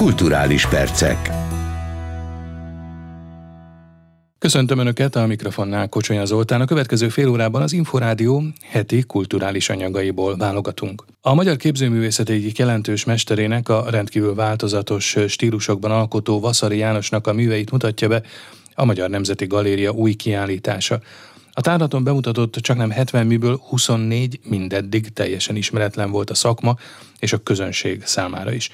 Kulturális percek. Köszöntöm Önöket a mikrofonnál Kocsonya Zoltán. A következő fél órában az Inforádió heti kulturális anyagaiból válogatunk. A magyar képzőművészet egyik jelentős mesterének a rendkívül változatos stílusokban alkotó Vaszari Jánosnak a műveit mutatja be a Magyar Nemzeti Galéria új kiállítása. A tárlaton bemutatott csak nem 70 műből 24 mindeddig teljesen ismeretlen volt a szakma és a közönség számára is.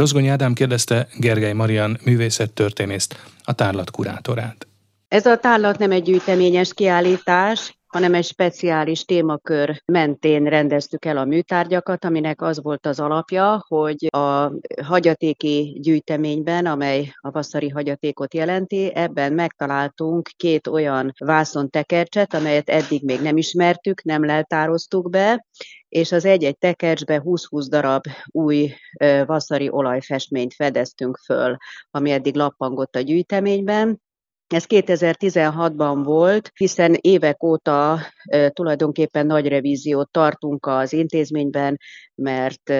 Rozgony Ádám kérdezte Gergely Marian művészettörténészt, a tárlat kurátorát. Ez a tárlat nem egy gyűjteményes kiállítás, hanem egy speciális témakör mentén rendeztük el a műtárgyakat, aminek az volt az alapja, hogy a hagyatéki gyűjteményben, amely a vasszari hagyatékot jelenti, ebben megtaláltunk két olyan vászontekercset, amelyet eddig még nem ismertük, nem leltároztuk be, és az egy-egy tekercsbe 20-20 darab új vasszari olajfestményt fedeztünk föl, ami eddig lappangott a gyűjteményben, ez 2016-ban volt, hiszen évek óta tulajdonképpen nagy revíziót tartunk az intézményben, mert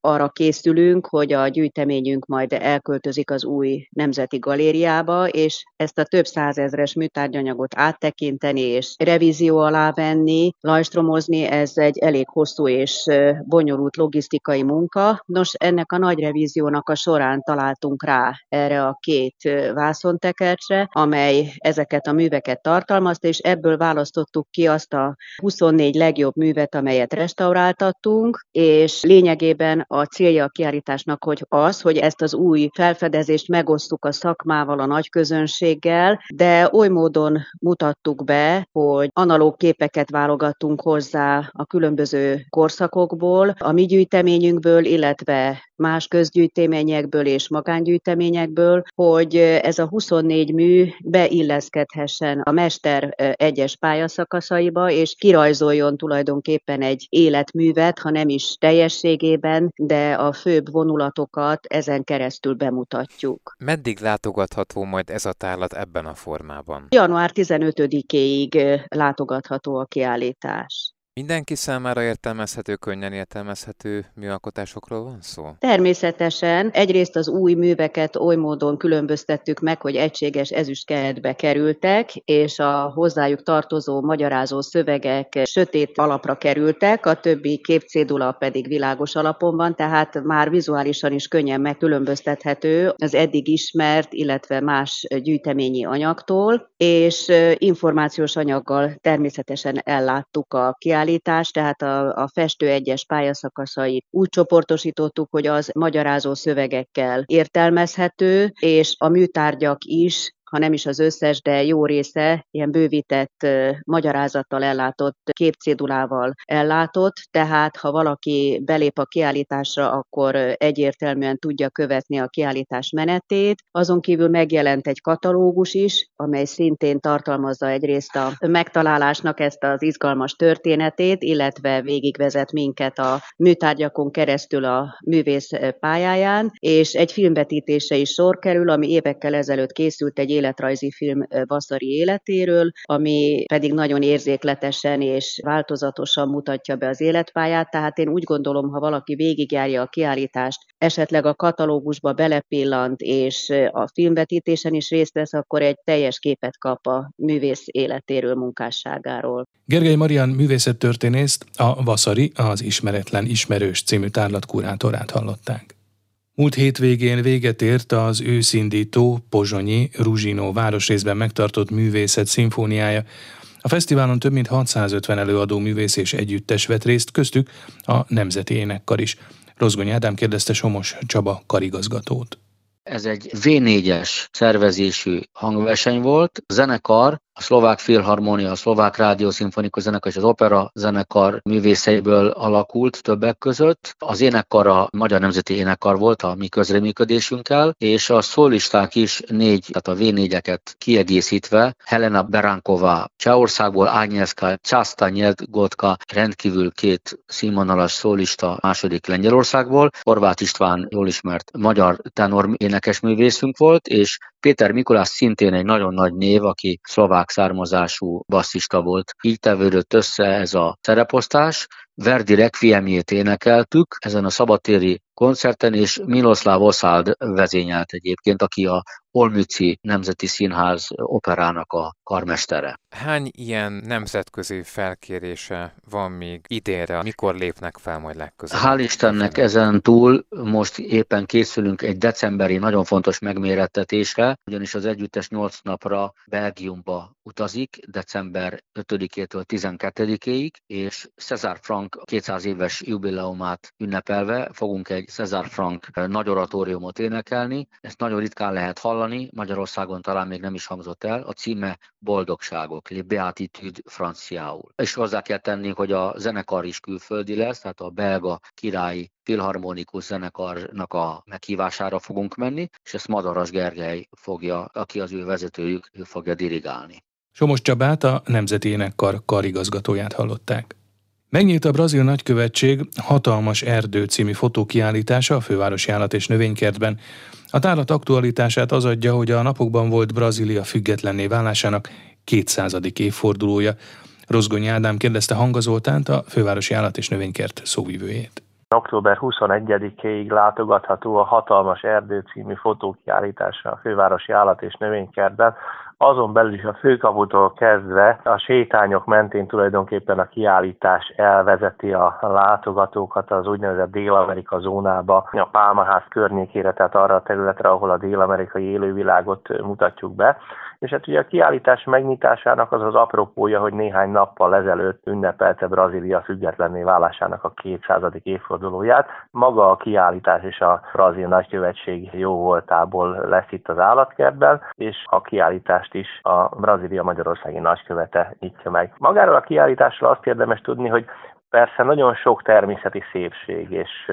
arra készülünk, hogy a gyűjteményünk majd elköltözik az új Nemzeti Galériába, és ezt a több százezres műtárgyanyagot áttekinteni és revízió alá venni, lajstromozni, ez egy elég hosszú és bonyolult logisztikai munka. Nos, ennek a nagy revíziónak a során találtunk rá erre a két vászontekercsre, amely ezeket a műveket tartalmazta, és ebből választottuk ki azt a 24 legjobb művet, amelyet restauráltattunk, és lényegében a célja a kiállításnak hogy az, hogy ezt az új felfedezést megosztuk a szakmával, a nagy közönséggel, de oly módon mutattuk be, hogy analóg képeket válogattunk hozzá a különböző korszakokból, a mi gyűjteményünkből, illetve más közgyűjteményekből és magángyűjteményekből, hogy ez a 24 mű beilleszkedhessen a mester egyes pályaszakaszaiba, és kirajzoljon tulajdonképpen egy életművet, ha nem is teljességében, de a főbb vonulatokat ezen keresztül bemutatjuk. Meddig látogatható majd ez a tárlat ebben a formában? Január 15-éig látogatható a kiállítás. Mindenki számára értelmezhető, könnyen értelmezhető műalkotásokról van szó? Természetesen. Egyrészt az új műveket oly módon különböztettük meg, hogy egységes ezüstkeretbe kerültek, és a hozzájuk tartozó magyarázó szövegek sötét alapra kerültek, a többi képcédula pedig világos alapon van, tehát már vizuálisan is könnyen megkülönböztethető az eddig ismert, illetve más gyűjteményi anyagtól, és információs anyaggal természetesen elláttuk a kiállítást, kiállítás, tehát a, a festő egyes pályaszakaszait úgy csoportosítottuk, hogy az magyarázó szövegekkel értelmezhető, és a műtárgyak is ha nem is az összes, de jó része ilyen bővített magyarázattal ellátott képcédulával ellátott, tehát ha valaki belép a kiállításra, akkor egyértelműen tudja követni a kiállítás menetét. Azon kívül megjelent egy katalógus is, amely szintén tartalmazza egyrészt a megtalálásnak ezt az izgalmas történetét, illetve végigvezet minket a műtárgyakon keresztül a művész pályáján, és egy filmvetítése is sor kerül, ami évekkel ezelőtt készült egy életrajzi film Vasszari életéről, ami pedig nagyon érzékletesen és változatosan mutatja be az életpályát, tehát én úgy gondolom, ha valaki végigjárja a kiállítást, esetleg a katalógusba belepillant, és a filmvetítésen is részt vesz, akkor egy teljes képet kap a művész életéről, munkásságáról. Gergely Marian művészettörténészt, a Vaszari, az Ismeretlen Ismerős című tárlatkurátorát hallották. Múlt hétvégén véget ért az őszindító Pozsonyi Ruzsinó városrészben megtartott művészet szimfóniája. A fesztiválon több mint 650 előadó művész és együttes vett részt, köztük a Nemzeti Énekkar is. Rozgony Ádám kérdezte Somos Csaba karigazgatót. Ez egy V4-es szervezésű hangverseny volt. A zenekar a szlovák filharmonia, a szlovák rádiószimfonikus zenekar és az opera zenekar művészeiből alakult többek között. Az énekkar a Magyar Nemzeti Énekkar volt a mi közreműködésünkkel, és a szólisták is négy, tehát a V4-eket kiegészítve Helena Berankova Csehországból, Ányeszka Császta Nyelgotka rendkívül két színvonalas szólista második Lengyelországból, Horváth István jól ismert magyar tenor énekesművészünk volt, és Péter Mikulás szintén egy nagyon nagy név, aki szlovák szlovák származású basszista volt. Így tevődött össze ez a szereposztás, Verdi Requiemjét énekeltük ezen a szabadtéri koncerten, és Miloslav Oszald vezényelt egyébként, aki a Olmüci Nemzeti Színház operának a karmestere. Hány ilyen nemzetközi felkérése van még idénre? Mikor lépnek fel majd legközelebb? Hál' Istennek ezen túl most éppen készülünk egy decemberi nagyon fontos megmérettetésre, ugyanis az együttes 8 napra Belgiumba utazik, december 5-től 12-ig, és César Frank 200 éves jubileumát ünnepelve fogunk egy César Frank nagy oratóriumot énekelni. Ezt nagyon ritkán lehet hallani, Magyarországon talán még nem is hangzott el. A címe Boldogságok, Le Beatitude franciául. És hozzá kell tenni, hogy a zenekar is külföldi lesz, tehát a belga királyi filharmonikus zenekarnak a meghívására fogunk menni, és ezt Madaras Gergely fogja, aki az ő vezetőjük, ő fogja dirigálni. Somos Csabát a Nemzeti Énekkar karigazgatóját hallották. Megnyílt a brazil nagykövetség Hatalmas Erdő című fotókiállítása a fővárosi állat és növénykertben. A tárlat aktualitását az adja, hogy a napokban volt Brazília függetlenné válásának 200. évfordulója. Rozgonyi Ádám kérdezte Hanga Zoltánt, a fővárosi állat és növénykert szóvivőjét. Október 21-ig látogatható a Hatalmas Erdő című fotókiállítása a fővárosi állat és növénykertben, azon belül is a főkaputól kezdve a sétányok mentén tulajdonképpen a kiállítás elvezeti a látogatókat az úgynevezett Dél-Amerika zónába, a Pálmaház környékére, tehát arra a területre, ahol a dél-amerikai élővilágot mutatjuk be. És hát ugye a kiállítás megnyitásának az az apropója, hogy néhány nappal ezelőtt ünnepelte Brazília függetlenné válásának a 200. évfordulóját. Maga a kiállítás és a brazil nagykövetség jó voltából lesz itt az állatkertben, és a kiállítást is a Brazília Magyarországi nagykövete nyitja meg. Magáról a kiállításról azt érdemes tudni, hogy Persze nagyon sok természeti szépség és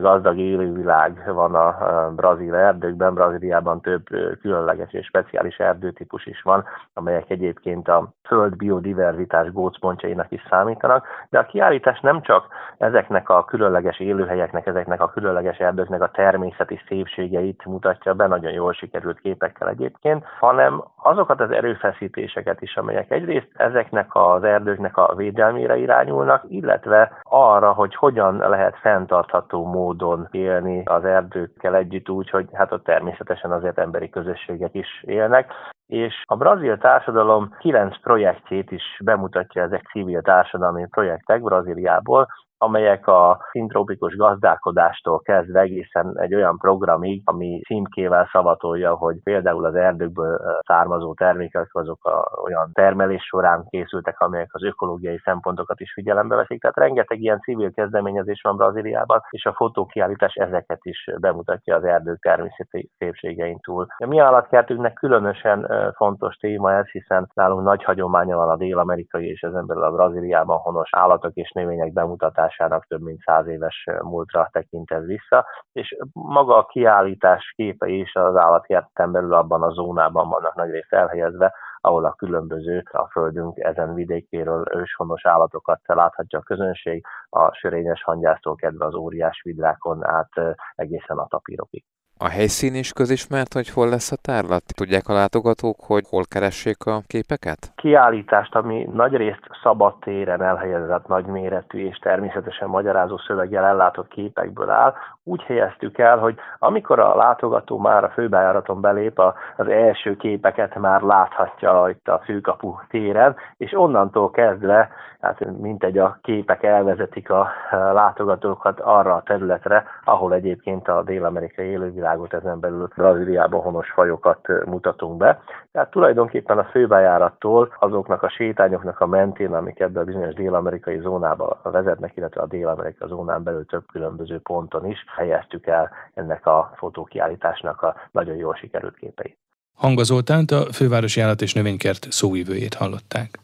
gazdag élővilág van a brazil erdőkben. Brazíliában több különleges és speciális erdőtípus is van, amelyek egyébként a föld biodiverzitás gócpontjainak is számítanak, de a kiállítás nem csak ezeknek a különleges élőhelyeknek, ezeknek a különleges erdőknek a természeti szépségeit mutatja be, nagyon jól sikerült képekkel egyébként, hanem azokat az erőfeszítéseket is, amelyek egyrészt ezeknek az erdőknek a védelmére irányulnak, illetve arra, hogy hogyan lehet fenntartható módon élni az erdőkkel együtt úgy, hogy hát ott természetesen azért emberi közösségek is élnek. És a brazil társadalom kilenc projektjét is bemutatja ezek civil társadalmi projektek Brazíliából, amelyek a szintrópikus gazdálkodástól kezdve egészen egy olyan programig, ami címkével szavatolja, hogy például az erdőkből származó termékek azok a, olyan termelés során készültek, amelyek az ökológiai szempontokat is figyelembe veszik. Tehát rengeteg ilyen civil kezdeményezés van Brazíliában, és a fotókiállítás ezeket is bemutatja az erdők természeti szépségein túl. A mi állatkertünknek különösen fontos téma ez, hiszen nálunk nagy hagyománya van a dél-amerikai és ezen belül a Brazíliában honos állatok és növények bemutatása kialakulásának több mint száz éves múltra tekint ez vissza, és maga a kiállítás képei is az állatkerten belül abban a zónában vannak nagyrészt elhelyezve, ahol a különböző a földünk ezen vidékéről őshonos állatokat láthatja a közönség, a sörényes hangyásztól kedve az óriás vidrákon át egészen a tapírokig. A helyszín is közismert, hogy hol lesz a tárlat? Tudják a látogatók, hogy hol keressék a képeket? Kiállítást, ami nagyrészt szabad téren elhelyezett nagyméretű és természetesen magyarázó szöveggel ellátott képekből áll, úgy helyeztük el, hogy amikor a látogató már a főbejáraton belép, az első képeket már láthatja itt a főkapu téren, és onnantól kezdve, hát mint egy a képek elvezetik a látogatókat arra a területre, ahol egyébként a dél-amerikai élővilág világot, ezen belül Brazíliában honos fajokat mutatunk be. Tehát tulajdonképpen a főbejárattól azoknak a sétányoknak a mentén, amik ebben a bizonyos dél-amerikai zónába vezetnek, illetve a dél-amerikai zónán belül több különböző ponton is helyeztük el ennek a fotókiállításnak a nagyon jól sikerült képeit. Hanga Zoltánt, a Fővárosi Állat és Növénykert szóvivőjét hallották.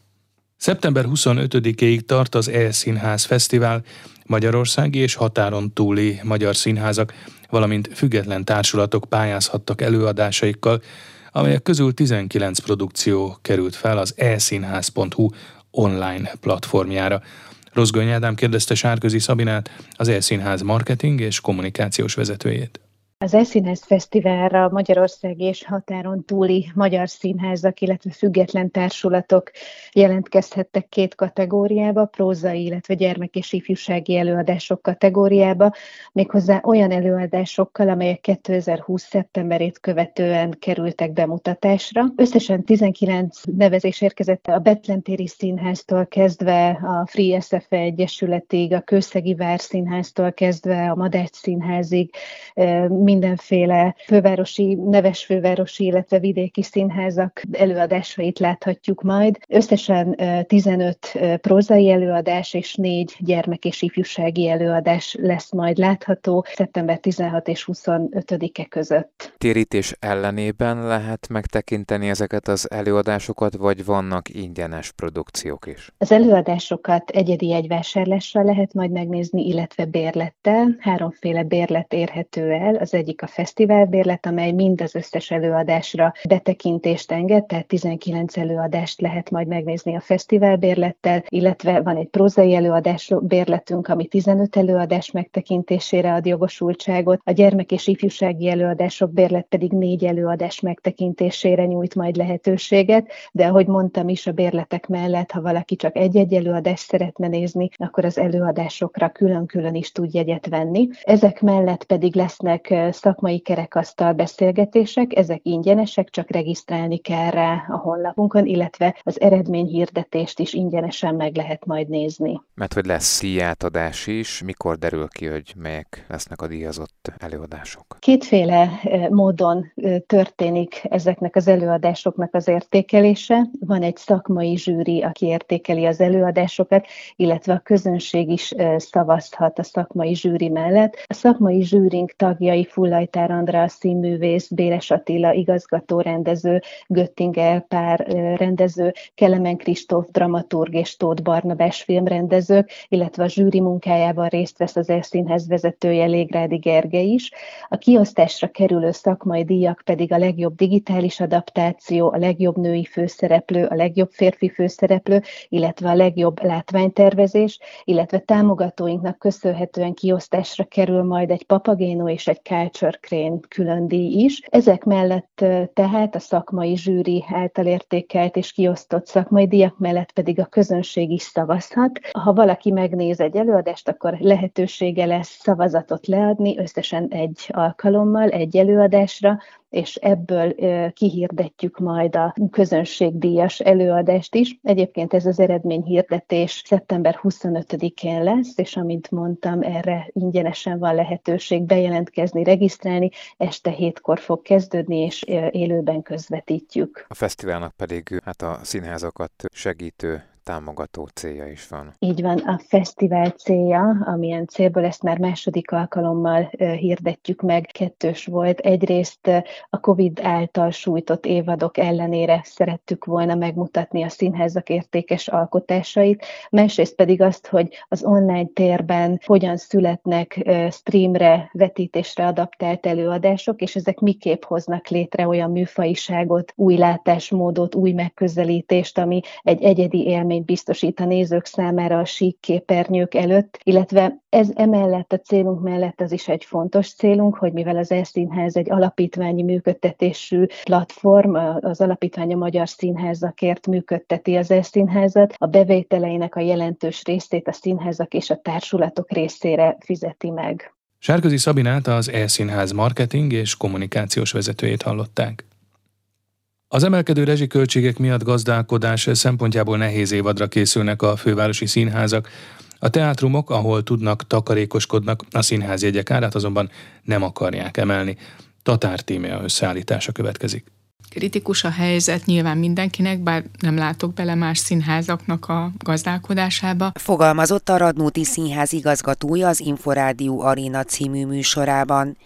Szeptember 25-ig tart az E-Színház Fesztivál, Magyarországi és határon túli magyar színházak valamint független társulatok pályázhattak előadásaikkal, amelyek közül 19 produkció került fel az eszínház.hu online platformjára. Rozgony Ádám kérdezte Sárközi Szabinát, az Elszínház marketing és kommunikációs vezetőjét. Az Elszínház Fesztiválra Magyarország és határon túli magyar színházak, illetve független társulatok jelentkezhettek két kategóriába, prózai, illetve gyermek és ifjúsági előadások kategóriába, méghozzá olyan előadásokkal, amelyek 2020. szeptemberét követően kerültek bemutatásra. Összesen 19 nevezés érkezett a Betlentéri Színháztól kezdve a Free SFE Egyesületig, a Kőszegi Várszínháztól kezdve a Madács Színházig, mindenféle fővárosi, neves fővárosi, illetve vidéki színházak előadásait láthatjuk majd. Összesen 15 prózai előadás és 4 gyermek és ifjúsági előadás lesz majd látható szeptember 16 és 25-e között. Térítés ellenében lehet megtekinteni ezeket az előadásokat, vagy vannak ingyenes produkciók is? Az előadásokat egyedi egyvásárlással lehet majd megnézni, illetve bérlettel. Háromféle bérlet érhető el. Az egyik a fesztivál bérlet, amely mind az összes előadásra betekintést enged, tehát 19 előadást lehet majd megnézni a fesztivál bérlettel, illetve van egy prózai előadás bérletünk, ami 15 előadás megtekintésére ad jogosultságot, a gyermek és ifjúsági előadások bérlet pedig négy előadás megtekintésére nyújt majd lehetőséget, de ahogy mondtam is, a bérletek mellett, ha valaki csak egy-egy előadást szeretne nézni, akkor az előadásokra külön-külön is tud jegyet venni. Ezek mellett pedig lesznek szakmai kerekasztal beszélgetések, ezek ingyenesek, csak regisztrálni kell rá a honlapunkon, illetve az eredményhirdetést is ingyenesen meg lehet majd nézni. Mert hogy lesz díjátadás is, mikor derül ki, hogy melyek lesznek a díjazott előadások? Kétféle módon történik ezeknek az előadásoknak az értékelése. Van egy szakmai zsűri, aki értékeli az előadásokat, illetve a közönség is szavazhat a szakmai zsűri mellett. A szakmai zsűrink tagjai Fullajtár András színművész, Béres Attila igazgató rendező, Göttinger pár rendező, Kelemen Kristóf dramaturg és Tóth Barnabás filmrendezők, illetve a zsűri munkájában részt vesz az Erszínhez vezetője Légrádi Gerge is. A kiosztásra kerülő szakmai díjak pedig a legjobb digitális adaptáció, a legjobb női főszereplő, a legjobb férfi főszereplő, illetve a legjobb látványtervezés, illetve támogatóinknak köszönhetően kiosztásra kerül majd egy Papagéno és egy Culture Crane külön díj is. Ezek mellett tehát a szakmai zsűri által értékelt és kiosztott szakmai díjak mellett pedig a közönség is szavazhat. Ha valaki megnéz egy előadást, akkor lehetősége lesz szavazatot leadni, összesen egy alkalommal, egy előadásra, és ebből kihirdetjük majd a közönségdíjas előadást is. Egyébként ez az eredményhirdetés szeptember 25-én lesz, és amint mondtam, erre ingyenesen van lehetőség bejelentkezni, regisztrálni. Este hétkor fog kezdődni, és élőben közvetítjük. A fesztiválnak pedig hát a színházakat segítő támogató célja is van. Így van, a fesztivál célja, amilyen célból ezt már második alkalommal hirdetjük meg, kettős volt. Egyrészt a COVID által sújtott évadok ellenére szerettük volna megmutatni a színházak értékes alkotásait, másrészt pedig azt, hogy az online térben hogyan születnek streamre, vetítésre adaptált előadások, és ezek miképp hoznak létre olyan műfajiságot, új látásmódot, új megközelítést, ami egy egyedi élmény élményt biztosít a nézők számára a sík képernyők előtt, illetve ez emellett a célunk mellett az is egy fontos célunk, hogy mivel az Elszínház egy alapítványi működtetésű platform, az alapítvány a Magyar Színházakért működteti az Elszínházat, a bevételeinek a jelentős részét a színházak és a társulatok részére fizeti meg. Sárközi Szabinát az Elszínház marketing és kommunikációs vezetőjét hallották. Az emelkedő rezsiköltségek miatt gazdálkodás szempontjából nehéz évadra készülnek a fővárosi színházak. A teátrumok, ahol tudnak, takarékoskodnak, a színházjegyek árát azonban nem akarják emelni. Tatár tímea összeállítása következik kritikus a helyzet nyilván mindenkinek, bár nem látok bele más színházaknak a gazdálkodásába. Fogalmazott a Radnóti Színház igazgatója az Inforádió Arena című műsorában.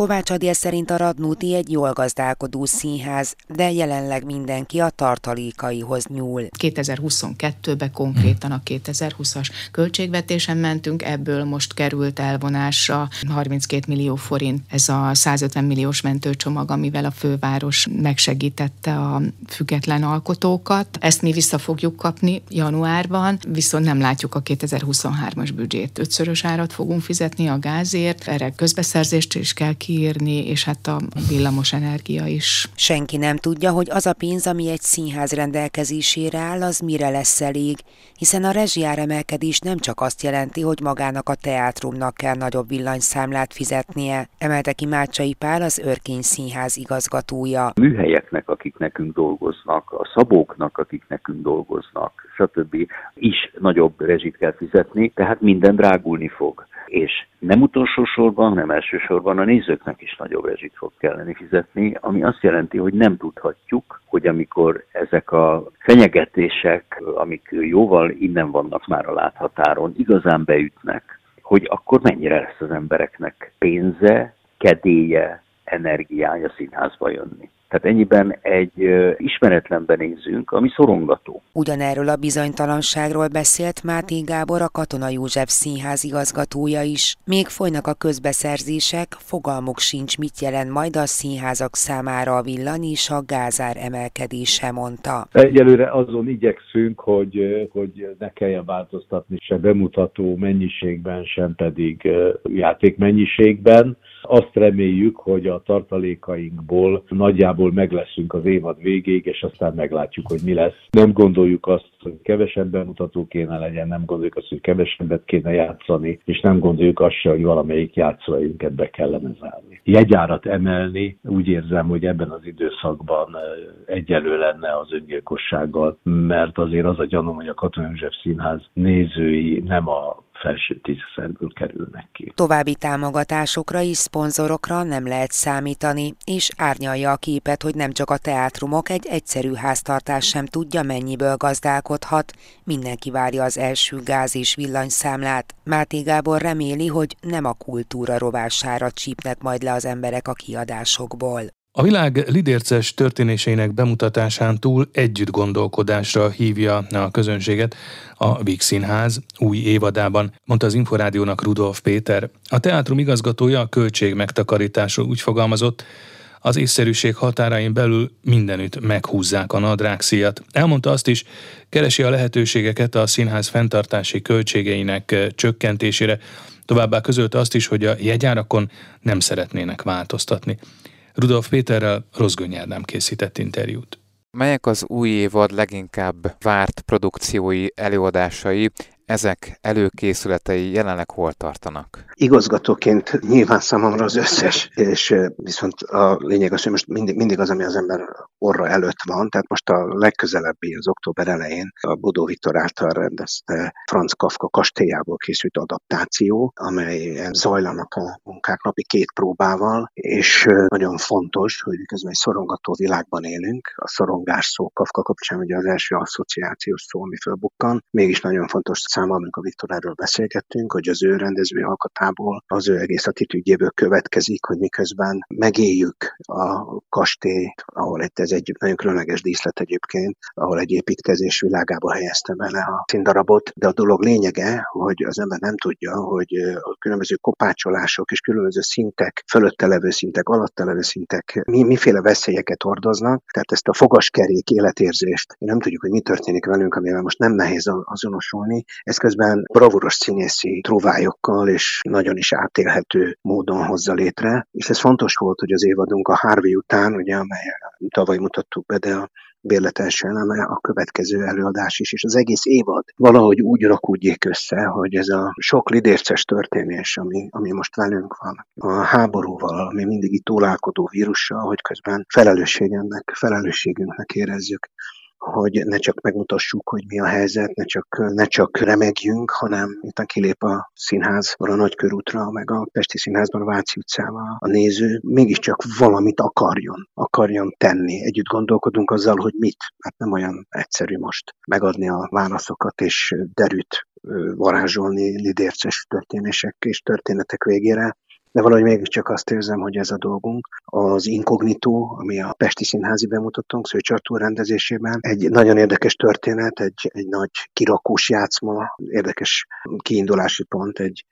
Kovács Adél szerint a Radnóti egy jól gazdálkodó színház, de jelenleg mindenki a tartalékaihoz nyúl. 2022-ben konkrétan a 2020-as költségvetésen mentünk, ebből most került elvonásra 32 millió forint. Ez a 150 milliós mentőcsomag, amivel a főváros megsegítette a független alkotókat. Ezt mi vissza fogjuk kapni januárban, viszont nem látjuk a 2023-as büdzsét. Ötszörös árat fogunk fizetni a gázért, erre közbeszerzést is kell kiírni, és hát a villamos energia is. Senki nem tudja, hogy az a pénz, ami egy színház rendelkezésére áll, az mire lesz elég, hiszen a rezsiáremelkedés nem csak azt jelenti, hogy magának a teátrumnak kell nagyobb villanyszámlát fizetnie, emelte ki Mácsai Pál az Örkény Színház igazgatója. A műhelyeknek, akik nekünk dolgoznak, a szabóknak, akik nekünk dolgoznak, stb. is nagyobb rezsit kell fizetni, tehát minden drágulni fog és nem utolsó sorban, nem elsősorban a nézőknek is nagyobb rezsit fog kelleni fizetni, ami azt jelenti, hogy nem tudhatjuk, hogy amikor ezek a fenyegetések, amik jóval innen vannak már a láthatáron, igazán beütnek, hogy akkor mennyire lesz az embereknek pénze, kedélye, energiája színházba jönni. Tehát ennyiben egy ismeretlenben nézünk, ami szorongató. Ugyanerről a bizonytalanságról beszélt Máté Gábor, a Katona József Színház igazgatója is. Még folynak a közbeszerzések, fogalmuk sincs, mit jelent majd a színházak számára a villany és a gázár emelkedése, mondta. Egyelőre azon igyekszünk, hogy, hogy ne kelljen változtatni se bemutató mennyiségben, sem pedig játék mennyiségben. Azt reméljük, hogy a tartalékainkból nagyjából meg leszünk az évad végéig, és aztán meglátjuk, hogy mi lesz. Nem gondoljuk azt, hogy kevesebb bemutató kéne legyen, nem gondoljuk azt, hogy kevesebbet kéne játszani, és nem gondoljuk azt se, hogy valamelyik játszóinket be kellene zárni. Jegyárat emelni, úgy érzem, hogy ebben az időszakban egyelő lenne az öngyilkossággal, mert azért az a gyanúm, hogy a Katonai József Színház nézői nem a felső tízszerből kerülnek ki. További támogatásokra és szponzorokra nem lehet számítani, és árnyalja a képet, hogy nem csak a teátrumok, egy egyszerű háztartás sem tudja, mennyiből gazdálkodhat. Mindenki várja az első gáz és villanyszámlát. Máté Gábor reméli, hogy nem a kultúra rovására csípnek majd le az emberek a kiadásokból. A világ lidérces történéseinek bemutatásán túl együtt gondolkodásra hívja a közönséget a Víg Színház új évadában, mondta az Inforádiónak Rudolf Péter. A teátrum igazgatója a költség megtakarításról úgy fogalmazott, az észszerűség határain belül mindenütt meghúzzák a nadrágszíjat. Elmondta azt is, keresi a lehetőségeket a színház fenntartási költségeinek csökkentésére, továbbá közölte azt is, hogy a jegyárakon nem szeretnének változtatni. Rudolf Péterrel Rozgöny Ádám készített interjút. Melyek az új évad leginkább várt produkciói, előadásai, ezek előkészületei jelenleg hol tartanak? Igazgatóként nyilván számomra az összes, és viszont a lényeg az, hogy most mindig, mindig az, ami az ember orra előtt van, tehát most a legközelebbi, az október elején a Bodó Viktor által rendezte Franz Kafka kastélyából készült adaptáció, amely zajlanak a munkák napi két próbával, és nagyon fontos, hogy miközben egy szorongató világban élünk, a szorongás szó Kafka kapcsán ugye az első asszociációs szó, ami fölbukkan, mégis nagyon fontos számomra, amikor Viktor erről beszélgettünk, hogy az ő rendező alkatából, az ő egész attitűdjéből következik, hogy miközben megéljük a kastélyt, ahol egy, ez egy nagyon különleges díszlet egyébként, ahol egy építkezés világába helyezte bele a színdarabot, de a dolog lényege, hogy az ember nem tudja, hogy a különböző kopácsolások és különböző szintek, fölötte levő szintek, alatta levő szintek mi, miféle veszélyeket hordoznak, tehát ezt a fogaskerék életérzést, nem tudjuk, hogy mi történik velünk, amivel most nem nehéz azonosulni, ez közben bravuros színészi trúvályokkal és nagyon is átélhető módon hozza létre, és ez fontos volt, hogy az évadunk a Harvey után, ugye, amely tavaly mutattuk be, de a bérlet első eleme, a következő előadás is, és az egész évad valahogy úgy rakódjék össze, hogy ez a sok lidérces történés, ami, ami most velünk van, a háborúval, ami mindig itt túlálkodó vírussal, hogy közben felelősségemnek, felelősségünknek érezzük hogy ne csak megmutassuk, hogy mi a helyzet, ne csak, ne csak remegjünk, hanem itt kilép a színházban a Nagykörútra, meg a Pesti Színházban a Váci utcával. A néző, mégiscsak valamit akarjon, akarjon tenni. Együtt gondolkodunk azzal, hogy mit, mert nem olyan egyszerű most megadni a válaszokat és derűt varázsolni lidérces történések és történetek végére, de valahogy mégiscsak azt érzem, hogy ez a dolgunk. Az Inkognitó, ami a Pesti Színházi bemutatónk, Szőcs Artúr rendezésében, egy nagyon érdekes történet, egy, egy nagy kirakós játszma, érdekes kiindulási pont, egy,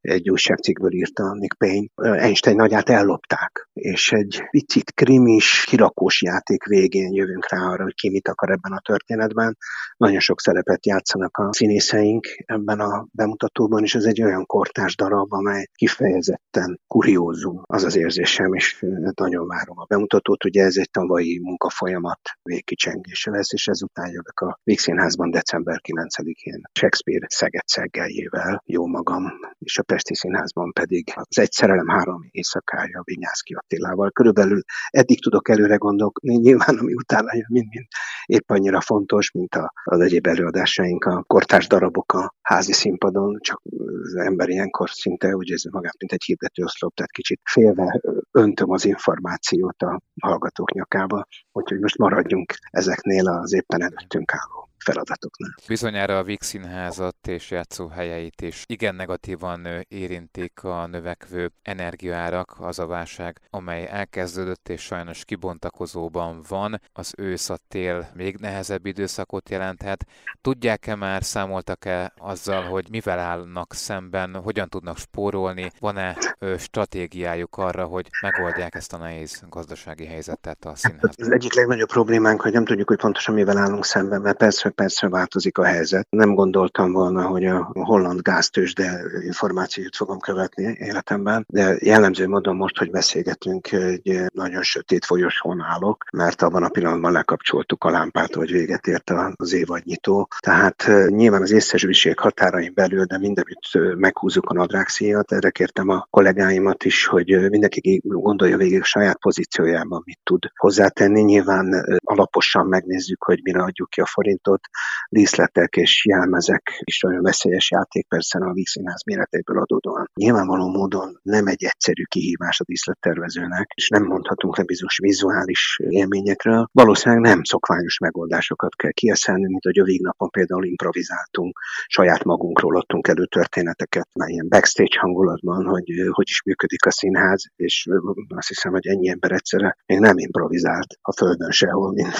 egy újságcikkből írta Nick Payne. Einstein nagyát ellopták, és egy picit krimis, kirakós játék végén jövünk rá arra, hogy ki mit akar ebben a történetben. Nagyon sok szerepet játszanak a színészeink ebben a bemutatóban, és ez egy olyan kortárs darab, amely kifejezetten kuriózum, az az érzésem, és nagyon várom a bemutatót. Ugye ez egy tavalyi munkafolyamat végkicsengése lesz, és ezután jövök a Vígszínházban december 9-én Shakespeare Szeged Szeggeljével, jó magam, és a Pesti Színházban pedig az Egy szerelem három éjszakája Vinyászki Attilával. Körülbelül eddig tudok előre gondolni, nyilván ami utána jön, mind-mind épp annyira fontos, mint a, az egyéb előadásaink, a kortárs darabok a házi színpadon, csak az ember ilyenkor szinte úgy érzi magát, mint egy hirdető oszlop, tehát kicsit félve öntöm az információt a hallgatók nyakába, úgyhogy most maradjunk ezeknél az éppen előttünk álló feladatoknál. Bizonyára a Víg Színházat és játszóhelyeit is igen negatívan érintik a növekvő energiaárak, az a válság, amely elkezdődött és sajnos kibontakozóban van. Az ősz, a tél még nehezebb időszakot jelenthet. Tudják-e már, számoltak-e azzal, hogy mivel állnak szemben, hogyan tudnak spórolni, van-e stratégiájuk arra, hogy megoldják ezt a nehéz gazdasági helyzetet a színház? Az egyik legnagyobb problémánk, hogy nem tudjuk, hogy pontosan mivel állunk szemben, mert persze percről változik a helyzet. Nem gondoltam volna, hogy a holland gáztősde információt fogom követni életemben, de jellemző módon most, hogy beszélgetünk, egy nagyon sötét folyosón állok, mert abban a pillanatban lekapcsoltuk a lámpát, hogy véget ért az évadnyitó. Tehát nyilván az észszerűség határain belül, de mindenütt meghúzzuk a nadrágszíjat. Erre kértem a kollégáimat is, hogy mindenki gondolja végig saját pozíciójában mit tud hozzátenni. Nyilván alaposan megnézzük, hogy mire adjuk ki a forintot, díszletek és jelmezek is olyan veszélyes játék persze a vígszínház méretéből adódóan. Nyilvánvaló módon nem egy egyszerű kihívás a díszlettervezőnek, és nem mondhatunk le bizonyos vizuális élményekről. Valószínűleg nem szokványos megoldásokat kell kieszelni, mint hogy a végnapon például improvizáltunk, saját magunkról adtunk elő történeteket, már ilyen backstage hangulatban, hogy hogy is működik a színház, és azt hiszem, hogy ennyi ember egyszerre még nem improvizált a földön sehol, mint,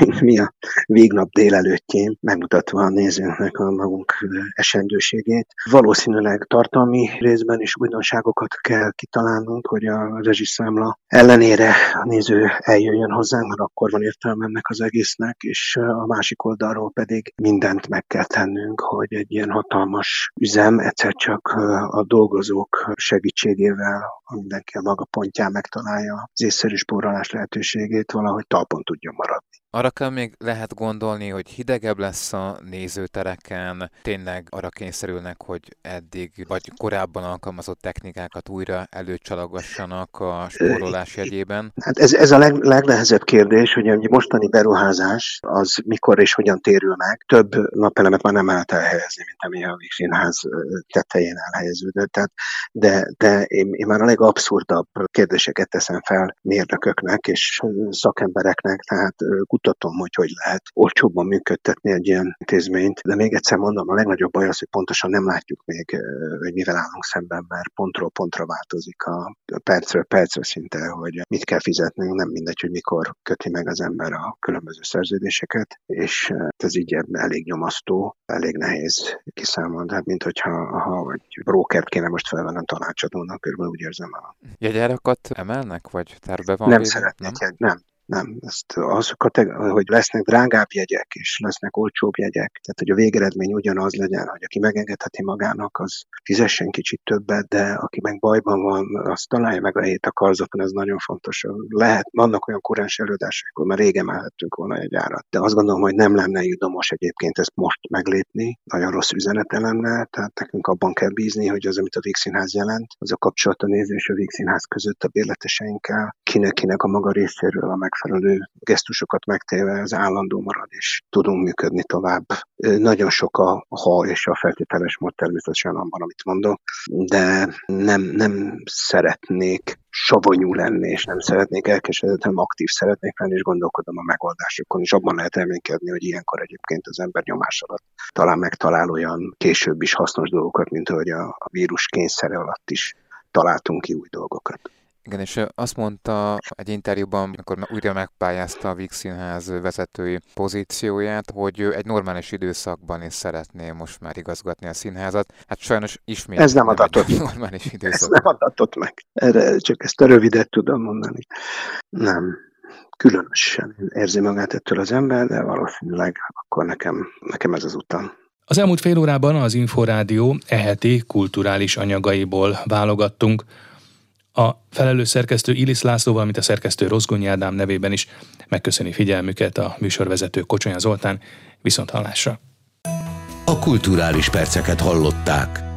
mint mi a végnap délelőtt előttjén, megmutatva a nézőnknek a magunk esendőségét. Valószínűleg tartalmi részben is újdonságokat kell kitalálnunk, hogy a rezsiszámla ellenére a néző eljöjjön hozzánk, mert akkor van értelme ennek az egésznek, és a másik oldalról pedig mindent meg kell tennünk, hogy egy ilyen hatalmas üzem egyszer csak a dolgozók segítségével mindenki a maga pontján megtalálja az észszerű spórolás lehetőségét, valahogy talpon tudjon maradni. Arra kell még lehet gondolni, hogy hidegebb lesz a nézőtereken, tényleg arra kényszerülnek, hogy eddig vagy korábban alkalmazott technikákat újra előcsalogassanak a spórolás jegyében? Hát ez, ez a leg, legnehezebb kérdés, hogy a mostani beruházás az mikor és hogyan térül meg. Több napelemet már nem lehet elhelyezni, mint ami a Színház tetején elhelyeződött. Tehát, de de én, én már a legabszurdabb kérdéseket teszem fel mérnököknek és szakembereknek, tehát kutatom, hogy hogy lehet olcsóbban működtetni egy ilyen intézményt, de még egyszer mondom, a legnagyobb baj az, hogy pontosan nem látjuk még, hogy mivel állunk szemben, mert pontról pontra változik a percről percre szinte, hogy mit kell fizetnünk, nem mindegy, hogy mikor köti meg az ember a különböző szerződéseket, és ez így elég nyomasztó, elég nehéz kiszámolni, hát mint hogyha ha egy brokert kéne most felvennem tanácsadónak, körülbelül úgy érzem. Jegyárakat emelnek, vagy terve van? Nem szeretnék, nem? nem nem. Ezt azokat, hogy lesznek drágább jegyek, és lesznek olcsóbb jegyek, tehát hogy a végeredmény ugyanaz legyen, hogy aki megengedheti magának, az fizessen kicsit többet, de aki meg bajban van, az találja meg a helyét a karzaton, ez nagyon fontos. Lehet, vannak olyan kurens előadások, akkor már régen emelhettünk volna egy árat, de azt gondolom, hogy nem lenne judomos egyébként ezt most meglépni, nagyon rossz üzenete lenne, tehát nekünk abban kell bízni, hogy az, amit a Vígszínház jelent, az a kapcsolat a néző a Vígszínház között a bérleteseinkkel, kinek-kinek a maga részéről a meg megfelelő gesztusokat megtéve ez állandó marad, és tudunk működni tovább. Nagyon sok a ha és a feltételes mód természetesen abban, amit mondok, de nem, nem szeretnék savanyú lenni, és nem szeretnék elkeseredett, hanem aktív szeretnék lenni, és gondolkodom a megoldásokon, és abban lehet reménykedni, hogy ilyenkor egyébként az ember nyomás alatt talán megtalál olyan később is hasznos dolgokat, mint ahogy a, a vírus kényszere alatt is találtunk ki új dolgokat. Igen, és azt mondta egy interjúban, amikor újra megpályázta a Víg Színház vezetői pozícióját, hogy ő egy normális időszakban is szeretné most már igazgatni a színházat. Hát sajnos ismét Ez nem adatott. Normális időszak. Ez nem adatott meg. Erre csak ezt a rövidet tudom mondani. Nem. Különösen érzi magát ettől az ember, de valószínűleg akkor nekem, nekem ez az utam. Az elmúlt fél órában az Inforádió eheti kulturális anyagaiból válogattunk. A felelős szerkesztő Ilis László, valamint a szerkesztő Rozgonyi Ádám nevében is megköszöni figyelmüket a műsorvezető Kocsonya Zoltán. Viszont hallásra! A kulturális perceket hallották.